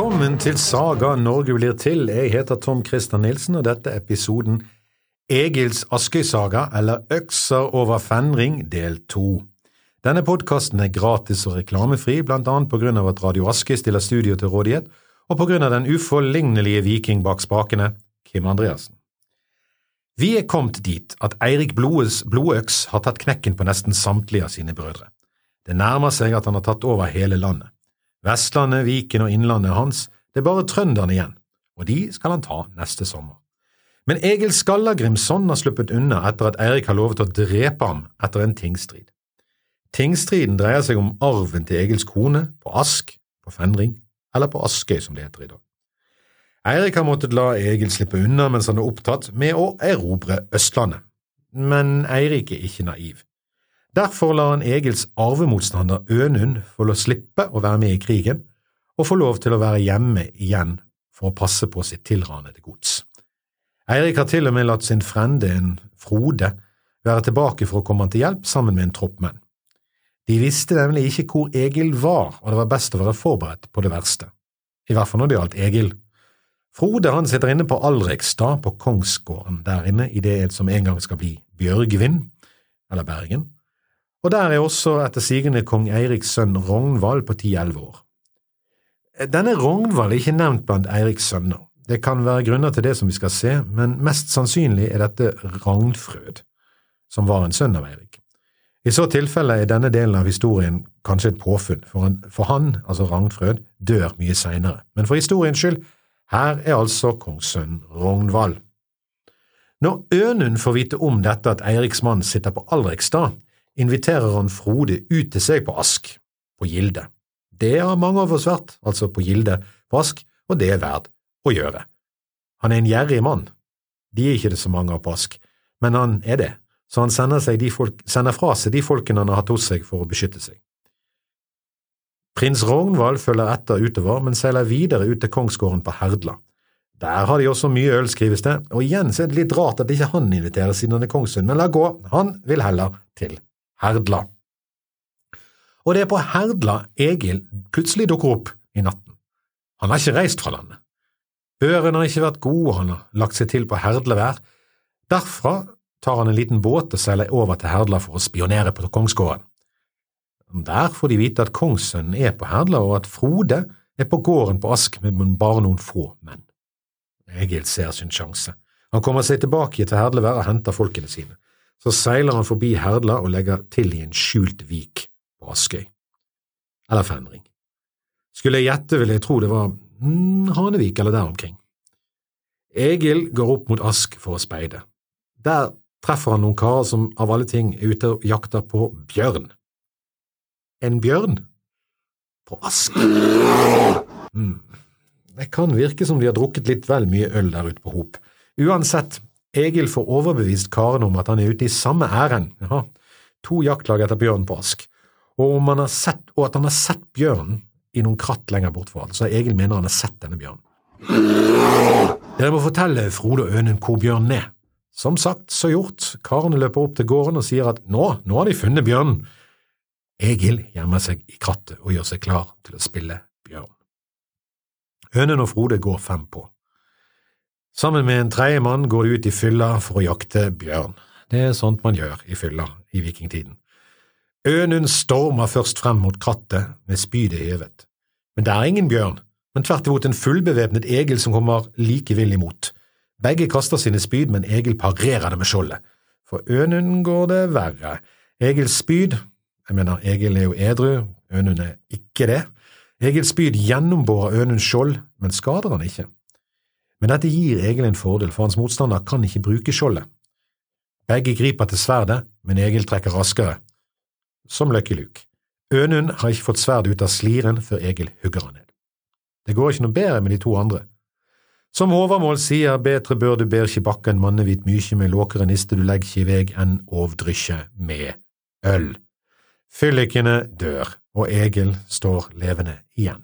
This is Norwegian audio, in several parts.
Velkommen til Saga Norge blir til. Jeg heter Tom Christer Nilsen, og dette er episoden Egils Askøy-saga, eller Økser over Fenring, del to. Denne podkasten er gratis og reklamefri, blant annet på grunn av at Radio Askøy stiller studio til rådighet, og på grunn av den uforlignelige viking bak spakene, Kim Andreassen. Vi er kommet dit at Eirik Blodes blodøks har tatt knekken på nesten samtlige av sine brødre. Det nærmer seg at han har tatt over hele landet. Vestlandet, Viken og Innlandet hans, det er bare trønderne igjen, og de skal han ta neste sommer. Men Egil Skallagrimsson har sluppet unna etter at Eirik har lovet å drepe ham etter en tingstrid. Tingstriden dreier seg om arven til Egils kone på Ask, på Fenring, eller på Askøy som det heter i dag. Eirik har måttet la Egil slippe unna mens han er opptatt med å erobre Østlandet, men Eirik er ikke naiv. Derfor lar han Egils arvemotstander Ønund få lov slippe å være med i krigen, og få lov til å være hjemme igjen for å passe på sitt tilranede gods. Eirik har til og med latt sin frende, en Frode, være tilbake for å komme han til hjelp sammen med en tropp menn. De visste nemlig ikke hvor Egil var, og det var best å være forberedt på det verste. I hvert fall når det gjaldt Egil. Frode han sitter inne på Alrekstad, på kongsgården der inne i det som en gang skal bli Bjørgvin, eller Bergen, og der er også etter sigende kong Eiriks sønn Rognvald på ti–elleve år. Denne Rognvald er ikke nevnt blant Eiriks sønner. Det kan være grunner til det som vi skal se, men mest sannsynlig er dette Ragnfrød, som var en sønn av Eirik. I så tilfelle er denne delen av historien kanskje et påfunn, for han, for han altså Ragnfrød, dør mye seinere, men for historiens skyld, her er altså kongssønnen Rognvald. Når Ønund får vite om dette at Eiriks mann sitter på Alrekstad, inviterer han Frode ut til seg på Ask, på Gilde. Det har mange av oss vært, altså på Gilde på Ask, og det er verdt å gjøre. Han er en gjerrig mann. De er ikke det så mange av på Ask, men han er det, så han sender, folk, sender fra seg de folkene han har hatt hos seg for å beskytte seg. Prins Rognvald følger etter utover, men seiler videre ut til kongsgården på Herdla. Der har de også mye øl, skrives det, og igjen så er det litt rart at ikke han inviteres siden han er kongssønn, men la gå, han vil heller til Herdla. Og det er på Herdla Egil plutselig dukker opp i natten. Han har ikke reist fra landet. Ørene har ikke vært god, og han har lagt seg til på Herdlevær. Derfra tar han en liten båt og seiler over til Herdla for å spionere på kongsgården. Der får de vite at kongssønnen er på Herdla, og at Frode er på gården på Ask med bare noen få menn. Egil ser sin sjanse. Han kommer seg tilbake til Herdlevær og henter folkene sine. Så seiler han forbi Herdla og legger til i en skjult vik på Askøy. Eller Fenring. Skulle jeg gjette, ville jeg tro det var hmm, Hanevik eller der omkring. Egil går opp mot Ask for å speide. Der treffer han noen karer som av alle ting er ute og jakter på bjørn. En bjørn? På Ask? Mm. Det kan virke som de har drukket litt vel mye øl der ute på Hop. Uansett, Egil får overbevist Karen om at han er ute i samme ærend, ja, to jaktlag etter bjørn på Ask, og, sett, og at han har sett bjørnen i noen kratt lenger bortfor han, så Egil mener han har sett denne bjørnen. Dere må fortelle Frode og Ønund hvor bjørnen er. Som sagt, så gjort, karene løper opp til gården og sier at nå, nå har de funnet bjørnen. Egil gjemmer seg i krattet og gjør seg klar til å spille bjørn. Ønund og Frode går fem på. Sammen med en tredjemann går de ut i fylla for å jakte bjørn. Det er sånt man gjør i fylla i vikingtiden. Ønund stormer først frem mot krattet med spydet hevet. Men det er ingen bjørn, men tvert imot en fullbevæpnet Egil som kommer like vill imot. Begge kaster sine spyd, men Egil parerer det med skjoldet. For Ønund går det verre. Egils spyd, jeg mener Egil er jo edru, Ønund er ikke det, Egils spyd gjennomborer Ønunds skjold, men skader han ikke. Men dette gir Egil en fordel, for hans motstander kan ikke bruke skjoldet. Begge griper til sverdet, men Egil trekker raskere. Som Lucky Luke. Ønund har ikke fått sverdet ut av sliren før Egil hugger han ned. Det går ikke noe bedre med de to andre. Som Håvamål sier, betre bør du ber ikke bakke en mannevit mykje med låkere niste du legg ikke i veg enn ovdrykkje med øl. Fyllikene dør, og Egil står levende igjen.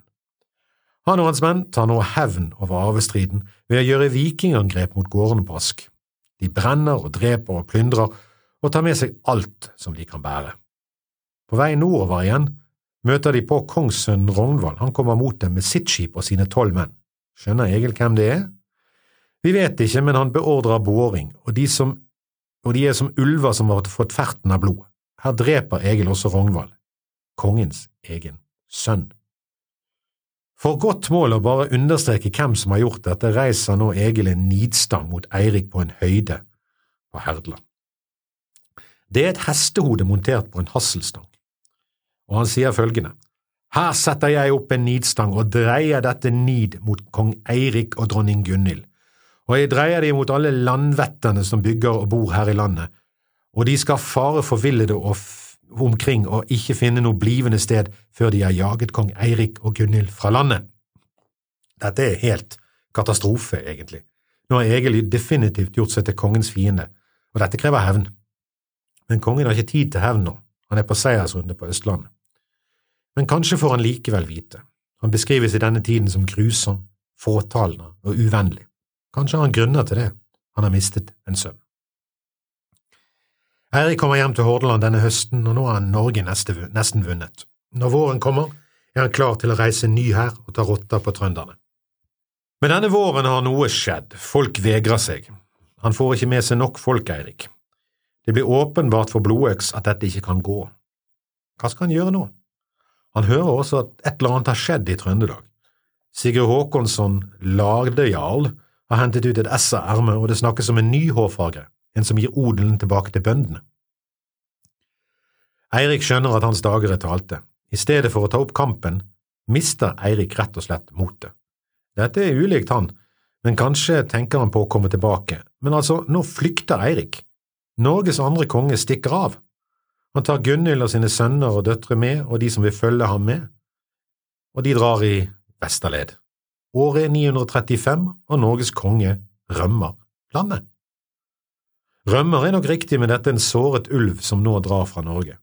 Han og hans menn tar nå hevn over arvestriden ved å gjøre vikingangrep mot gårdene på Ask. De brenner og dreper og plyndrer og tar med seg alt som de kan bære. På vei nordover igjen møter de på kongssønnen Rognvald, han kommer mot dem med sitt skip og sine tolv menn. Skjønner Egil hvem det er? Vi vet ikke, men han beordrer boring, og de, som, og de er som ulver som har fått ferten av blod. Her dreper Egil også Rognvald, kongens egen sønn. For godt mål å bare understreke hvem som har gjort dette, reiser nå Egil en nidstang mot Eirik på en høyde på Herdla. Det er et hestehode montert på en hasselstang, og han sier følgende. Her setter jeg opp en nidstang og dreier dette nid mot kong Eirik og dronning Gunhild, og jeg dreier det mot alle landvetterne som bygger og bor her i landet, og de skal fare forvillede og omkring og ikke finne noe blivende sted før de har jaget kong Eirik og Gunhild fra landet. Dette er helt katastrofe, egentlig. Nå har Egil definitivt gjort seg til kongens fiende, og dette krever hevn. Men kongen har ikke tid til hevn nå, han er på seiersrunde på Østlandet. Men kanskje får han likevel vite. Han beskrives i denne tiden som grusom, fåtalende og uvennlig. Kanskje har han grunner til det, han har mistet en sønn. Eirik kommer hjem til Hordaland denne høsten, og nå har Norge nesten vunnet. Når våren kommer, er han klar til å reise ny her og ta rotta på trønderne. Men denne våren har noe skjedd, folk vegrer seg. Han får ikke med seg nok folk, Eirik. Det blir åpenbart for Blodøks at dette ikke kan gå. Hva skal han gjøre nå? Han hører også at et eller annet har skjedd i Trøndelag. Sigurd Håkonsson, lagdejarl, har hentet ut et ess av ermet, og det snakkes om en ny hårfarge, en som gir odelen tilbake til bøndene. Eirik skjønner at hans dager er talte. I stedet for å ta opp kampen, mister Eirik rett og slett motet. Dette er ulikt han, men kanskje tenker han på å komme tilbake. Men altså, nå flykter Eirik. Norges andre konge stikker av. Han tar Gunhild og sine sønner og døtre med, og de som vil følge ham med, og de drar i Vesterled. Året er 935, og Norges konge rømmer landet. Rømmer er nok riktig, men dette er en såret ulv som nå drar fra Norge.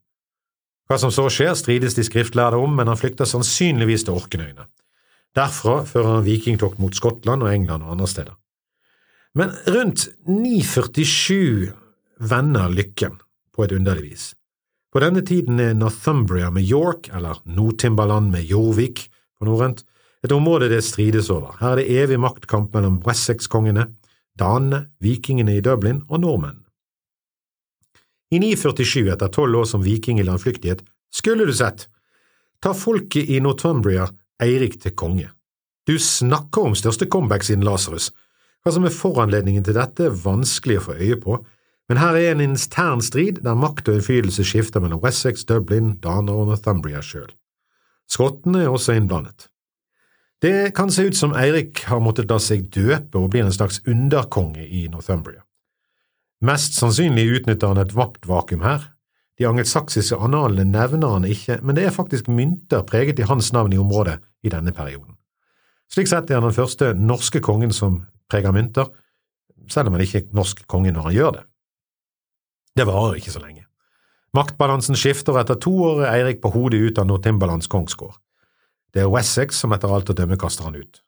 Hva som så skjer, strides de skriftlærde om, men han flykter sannsynligvis til Orknøyene. Derfra fører han vikingtokt mot Skottland og England og andre steder. Men rundt 947 vender lykken, på et underlig vis. På denne tiden er Northumbria med York, eller Nord-Timbaland med Jorvik på norrønt, et område det strides over. Her er det evig maktkamp mellom Wessex-kongene, danene, vikingene i Dublin og nordmenn. I 947, etter tolv år som viking i landflyktighet, skulle du sett, tar folket i Northumbria Eirik til konge. Du snakker om største comeback siden Lasarus. Hva som er foranledningen til dette, er vanskelig å få øye på, men her er en intern strid der makt og innflytelse skifter mellom Wessex, Dublin, Daner og Northumbria sjøl. Skottene er også innblandet. Det kan se ut som Eirik har måttet la seg døpe og blir en slags underkonge i Northumbria. Mest sannsynlig utnytter han et vaktvakuum her. De angelsaksiske analene nevner han ikke, men det er faktisk mynter preget i hans navn i området i denne perioden. Slik sett er han den første norske kongen som preger mynter, selv om han ikke er norsk konge når han gjør det. Det varer ikke så lenge. Maktbalansen skifter, og etter to år er Eirik på hodet ut av Nortimberlands kongsgård. Det er Wessex som etter alt å dømme kaster han ut.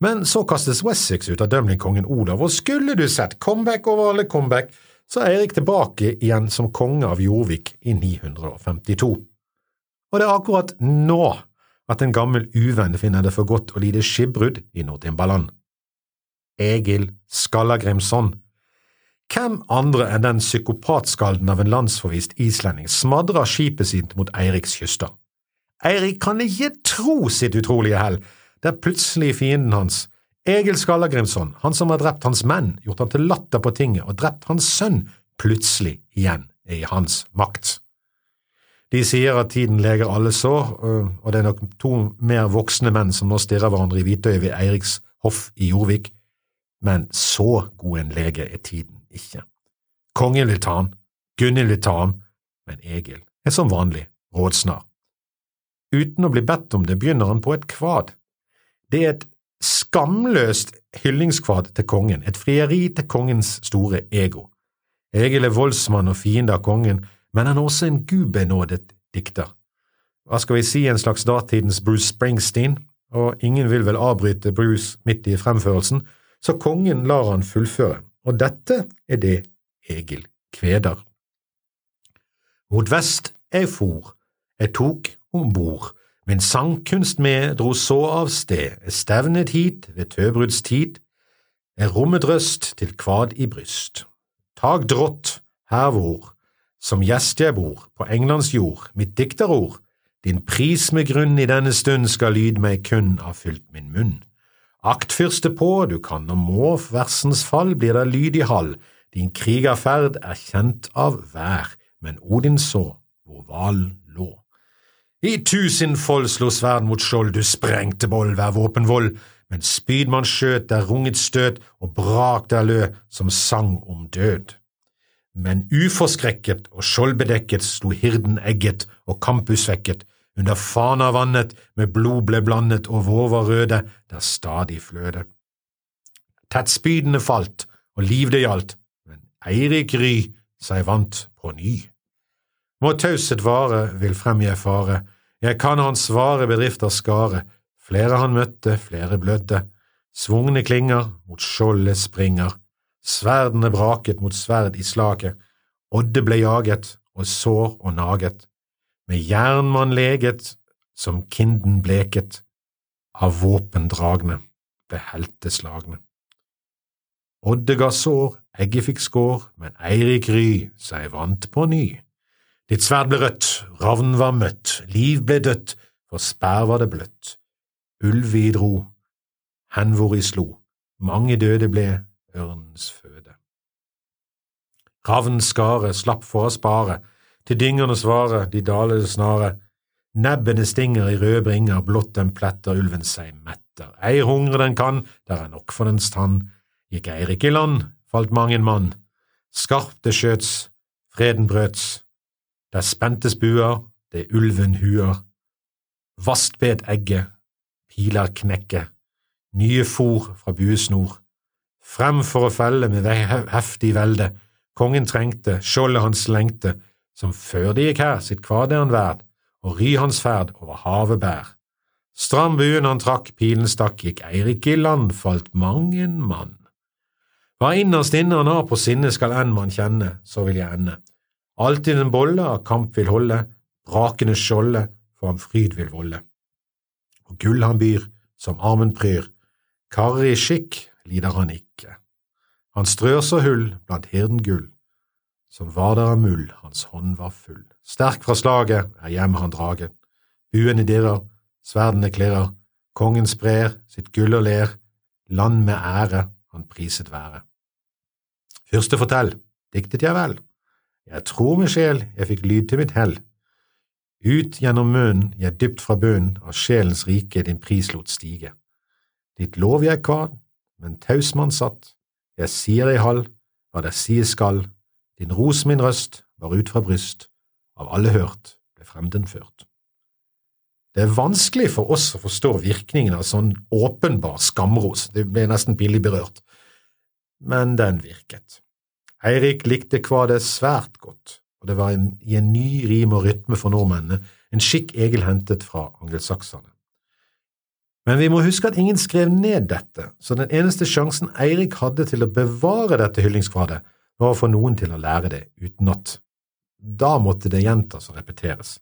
Men så kastes Wessex ut av dømlingkongen Olav, og skulle du sett comeback over alle comeback, så er Erik tilbake igjen som konge av Jorvik i 952. Og det er akkurat nå at en gammel uvenn finner det for godt å lide skipbrudd i Nordimbaland. Egil Skallagrimsson. Hvem andre enn den psykopatskalden av en landsforvist islending smadrer skipet sitt mot Eiriks kyster? Eirik kan ikke tro sitt utrolige hell, der plutselig fienden hans, Egil Skallagrimsson, han som har drept hans menn, gjort han til latter på tinget og drept hans sønn, plutselig igjen er i hans makt. De sier at tiden leger alle sår, øh, og det er nok to mer voksne menn som nå stirrer hverandre i hvitøyet ved Eiriks hoff i Jorvik, men så god en lege er tiden ikke. Kongen vil ta ham, Gunhild vil ta ham, men Egil er som vanlig rådsnar. Uten å bli bedt om det begynner han på et kvad. Det er et skamløst hyllingskvad til kongen, et frieri til kongens store ego. Egil er voldsmann og fiende av kongen, men han er også en gudbenådet dikter. Hva skal vi si, en slags datidens Bruce Springsteen, og ingen vil vel avbryte Bruce midt i fremførelsen, så kongen lar han fullføre, og dette er det Egil kveder. Mot vest jeg for, jeg tok om bord, min sangkunst med dro så av sted, stevnet hit ved tøbruds tid, er rommet røst til kvad i bryst. Tag drått, her hvor, som gjest jeg bor, på Englands jord, mitt dikterord, din pris med grunn i denne stund skal lyd meg kun ha fylt min munn. Akt fyrste på, du kan og må, versens fall blir det lyd i hall, din krigerferd er kjent av hver, men Odin så hvor hvalen. I tusenfold slo sverd mot skjold, du sprengte boll hver våpenvold, men spydmann skjøt der runget støt, og brak der lø som sang om død. Men uforskrekket og skjoldbedekket sto hirden egget og kampusvekket, under fana vannet, med blod ble blandet og vår røde, der stadig fløde. Tett spydene falt, og liv det gjaldt, men Eirik Ry seg vant på ny. Må taushet vare, vil frem fare, jeg kan hans svare bedrifter skare, flere han møtte, flere blødde, svungne klinger mot skjoldet springer, sverdene braket mot sverd i slaget, Odde ble jaget og sår og naget, med jern man leget, som kinden bleket, av våpen dragne, ble helteslagne. Odde ga sår, egget fikk skår, men Eirik Ry seg vant på ny. Ditt sverd ble rødt, ravn var møtt, liv ble dødt, for spær var det bløtt. Ulv vi dro, hen hvor i slo, mange døde ble ørnens føde. Ravns skare slapp for å spare, til dyngerne svare, de dalede snare. Nebbene stinger i røde bringer, blått den pletter ulven seg metter. Ei hungre den kan, der er nok for dens tann. Gikk Eirik i land, falt mang en mann. Skarpt det skjøts, freden brøts. Der spentes buer, det er ulven huer. Vast bet egget, piler knekke. Nye fôr fra buesnor. Frem for å felle med heftig velde. Kongen trengte, skjoldet hans lengte, som før de gikk her, sitt kvaderen er han verd, og ry hans ferd over havet bær. Stram buen han trakk, pilen stakk, gikk Eirik i land, falt mang en mann. Hva innerst inne han har på sinne skal enn man kjenne, så vil jeg ende. Alltid en bolle av kamp vil holde, brakende skjolde, for ham fryd vil volde. Og gull han byr, som armen pryr, karrig skikk lider han ikke. Han strør så hull blant hirden gull, som var der av mull, hans hånd var full. Sterk fra slaget er hjem han draget. Buene dirrer, sverdene klirrer, kongen sprer sitt gull og ler, land med ære han priset være. Fyrste fortell, diktet jeg vel, jeg tror med sjel jeg fikk lyd til mitt hell. Ut gjennom munnen jeg dypt fra bunnen av sjelens rike din pris lot stige. Ditt lov jeg kvad, men taus mann satt, jeg sier i hall, hva det sies skal, din ros min røst var ut fra bryst, av alle hørt, ble fremden ført. Det er vanskelig for oss å forstå virkningen av sånn åpenbar skamros, det ble nesten billig berørt, men den virket. Eirik likte kvadet svært godt, og det var en, i en ny rim og rytme for nordmennene, en skikk Egil hentet fra angelsakserne. Men vi må huske at ingen skrev ned dette, så den eneste sjansen Eirik hadde til å bevare dette hyllingskvadet, var å få noen til å lære det utenat. Da måtte det gjentas og repeteres.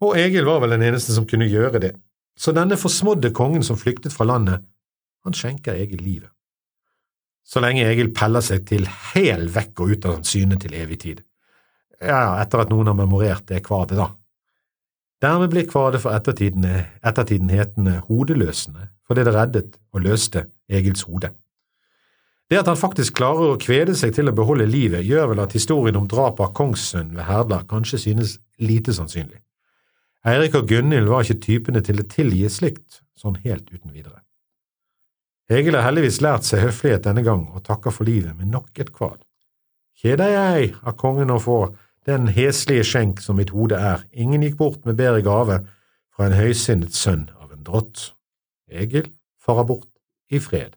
Og Egil var vel den eneste som kunne gjøre det, så denne forsmådde kongen som flyktet fra landet, han skjenker Egil livet. Så lenge Egil peller seg til hel vekk og ut av syne til evig tid. Ja, etter at noen har memorert det kvadet, da. Dermed blir kvadet for ettertiden, ettertiden hetende Hodeløsende, fordi det reddet og løste Egils hode. Det at han faktisk klarer å kvede seg til å beholde livet, gjør vel at historien om drapet av kongssønnen ved Herdla kanskje synes lite sannsynlig. Eirik og Gunhild var ikke typene til å tilgi slikt, sånn helt uten videre. Egil har heldigvis lært seg høflighet denne gang og takker for livet med nok et kvad. Kjeder jeg av kongen å få den heslige skjenk som mitt hode er, ingen gikk bort med bedre gave fra en høysinnet sønn av en drott. Egil farer bort i fred.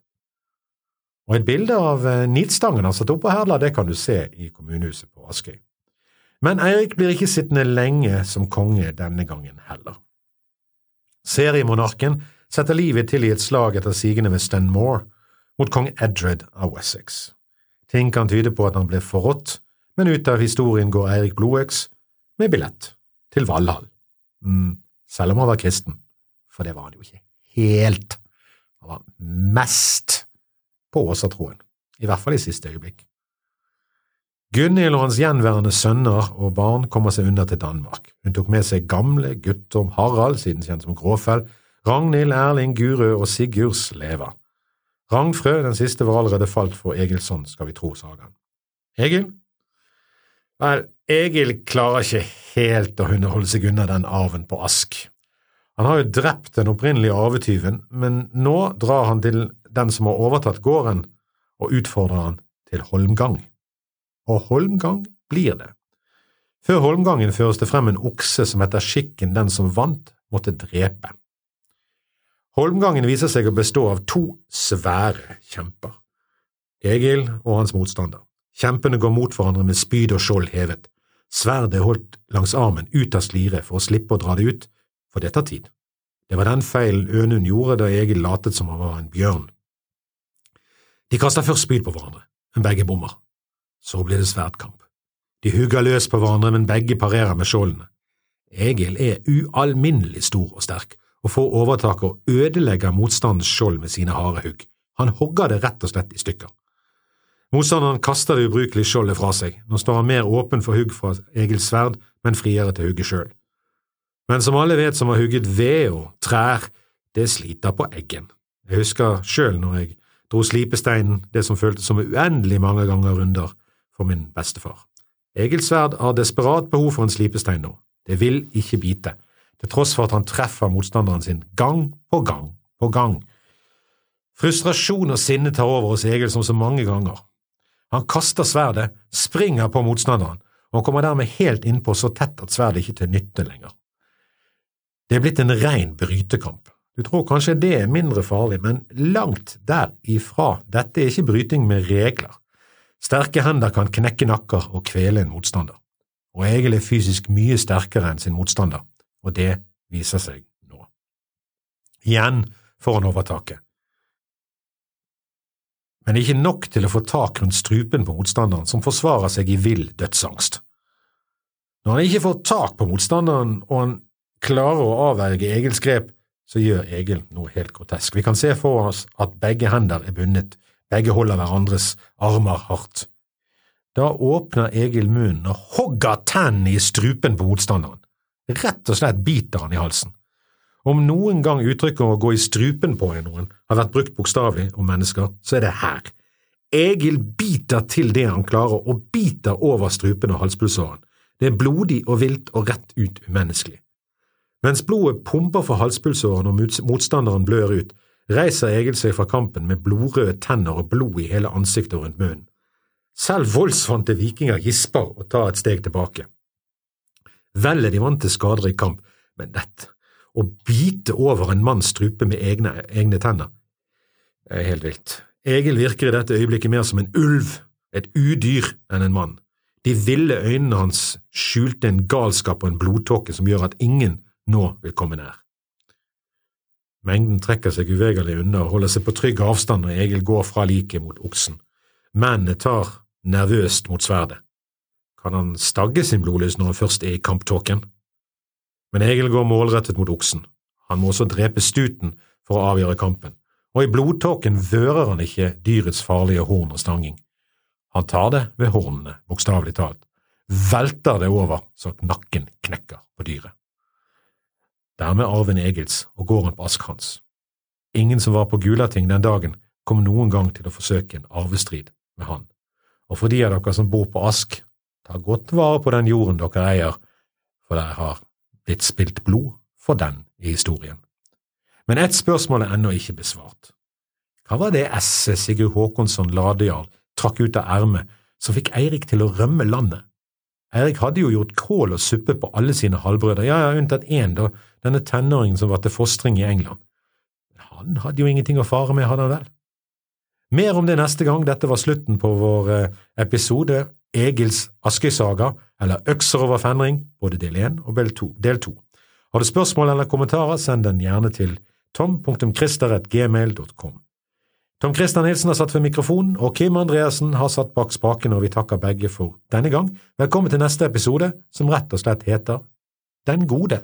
Og et bilde av nidstangen han han satt på Herla, det kan du se i kommunehuset på Askøy. Men Eirik blir ikke sittende lenge som konge denne gangen heller. Seriemonarken setter livet til i et slag etter sigende ved Stenmore mot kong Edred av Wessex. Ting kan tyde på at han ble forrådt, men ut av historien går Eirik Blodøks med billett til Valhall. mm, selv om han var kristen, for det var han jo ikke helt. Han var mest på Åsatroen, i hvert fall i siste øyeblikk. Gunhild og hans gjenværende sønner og barn kommer seg unna til Danmark. Hun tok med seg gamle Guttorm Harald, siden kjent som Gråfell, Ragnhild, Erling, Gurø og Sigurd Sleva. Ragnfrø, den siste, var allerede falt for Egilsson, skal vi tro sagaen. Egil? Vel, Egil klarer ikke helt å holde seg unna den arven på Ask. Han har jo drept den opprinnelige arvetyven, men nå drar han til den som har overtatt gården, og utfordrer han til holmgang. Og holmgang blir det. Før holmgangen føres det frem en okse som etter skikken den som vant, måtte drepe. Holmgangen viser seg å bestå av to svære kjemper, Egil og hans motstander. Kjempene går mot hverandre med spyd og skjold hevet. Sverdet er holdt langs armen ut av sliret for å slippe å dra det ut, for det tar tid. Det var den feilen Ønund gjorde da Egil latet som han var en bjørn. De kaster først spyd på hverandre, men begge bommer. Så blir det sverdkamp. De hugger løs på hverandre, men begge parerer med skjoldene. Egil er ualminnelig stor og sterk, og får overtaket og ødelegger motstandens skjold med sine harde hugg. Han hogger det rett og slett i stykker. Motstanderen kaster det ubrukelige skjoldet fra seg. Nå står han mer åpen for hugg fra Egils sverd, men friere til hugget sjøl. Men som alle vet som har hugget ved og trær, det sliter på eggen. Jeg husker sjøl når jeg dro slipesteinen, det som føltes som uendelig mange ganger runder, for min bestefar. Egilsverd har desperat behov for en slipestein nå. Det vil ikke bite, til tross for at han treffer motstanderen sin gang på gang på gang. Frustrasjon og sinne tar over hos Egil som så mange ganger. Han kaster sverdet, springer på motstanderen, og kommer dermed helt innpå så tett at sverdet ikke er til nytte lenger. Det er blitt en rein brytekamp. Du tror kanskje det er mindre farlig, men langt derifra. Dette er ikke bryting med regler. Sterke hender kan knekke nakker og kvele en motstander. Og Egil er fysisk mye sterkere enn sin motstander, og det viser seg nå. Igjen får han overtaket. Men ikke nok til å få tak rundt strupen på motstanderen, som forsvarer seg i vill dødsangst. Når han ikke får tak på motstanderen, og han klarer å avverge Egils grep, så gjør Egil noe helt grotesk. Vi kan se for oss at begge hender er bundet, begge holder hverandres armer hardt. Da åpner Egil munnen og hogger tennene i strupen på motstanderen. Rett og slett biter han i halsen. Om noen gang uttrykket å gå i strupen på noen har vært brukt bokstavelig om mennesker, så er det her. Egil biter til det han klarer, og biter over strupen og halspulsåren. Det er blodig og vilt og rett ut umenneskelig. Mens blodet pumper for halspulsåren og motstanderen blør ut, reiser Egil seg fra kampen med blodrøde tenner og blod i hele ansiktet og rundt munnen. Selv voldsvante vikinger gisper og tar et steg tilbake. Vel er de vant til skader i kamp, men dette, å bite over en manns strupe med egne, egne tenner, er helt vilt. Egil virker i dette øyeblikket mer som en ulv, et udyr, enn en mann. De ville øynene hans skjulte en galskap og en blodtåke som gjør at ingen nå vil komme nær. Mengden trekker seg uvegerlig unna og holder seg på trygg avstand når Egil går fra liket mot oksen. Mennene tar nervøst mot sverdet. Kan han stagge sin blodlyst når han først er i kamptåken? Men Egil går målrettet mot oksen. Han må også drepe stuten for å avgjøre kampen, og i blodtåken vører han ikke dyrets farlige horn og stanging. Han tar det ved hornene, bokstavelig talt, velter det over så at nakken knekker på dyret. Dermed arven Egils og gården på Askhans. Ingen som var på Gulating den dagen, kom noen gang til å forsøke en arvestrid med han. Og for de av dere som bor på Ask, ta godt vare på den jorden dere eier, for dere har blitt spilt blod for den i historien. Men ett spørsmål er ennå ikke besvart. Hva var det esset Sigurd Håkonsson Ladejarl trakk ut av ermet som fikk Eirik til å rømme landet? Eirik hadde jo gjort kål og suppe på alle sine halvbrødre, ja, ja, unntatt én, da, denne tenåringen som var til fostring i England. Han hadde jo ingenting å fare med, hadde han vel? Mer om det neste gang, dette var slutten på vår eh, episode Egils Askøy-saga, eller Økser over fenring, både del én og del to. Har du spørsmål eller kommentarer, send den gjerne til tom.christer.gmail.com. Tom Christer Nilsen har satt ved mikrofonen, og Kim Andreassen har satt bak spakene, og vi takker begge for denne gang. Velkommen til neste episode, som rett og slett heter Den gode.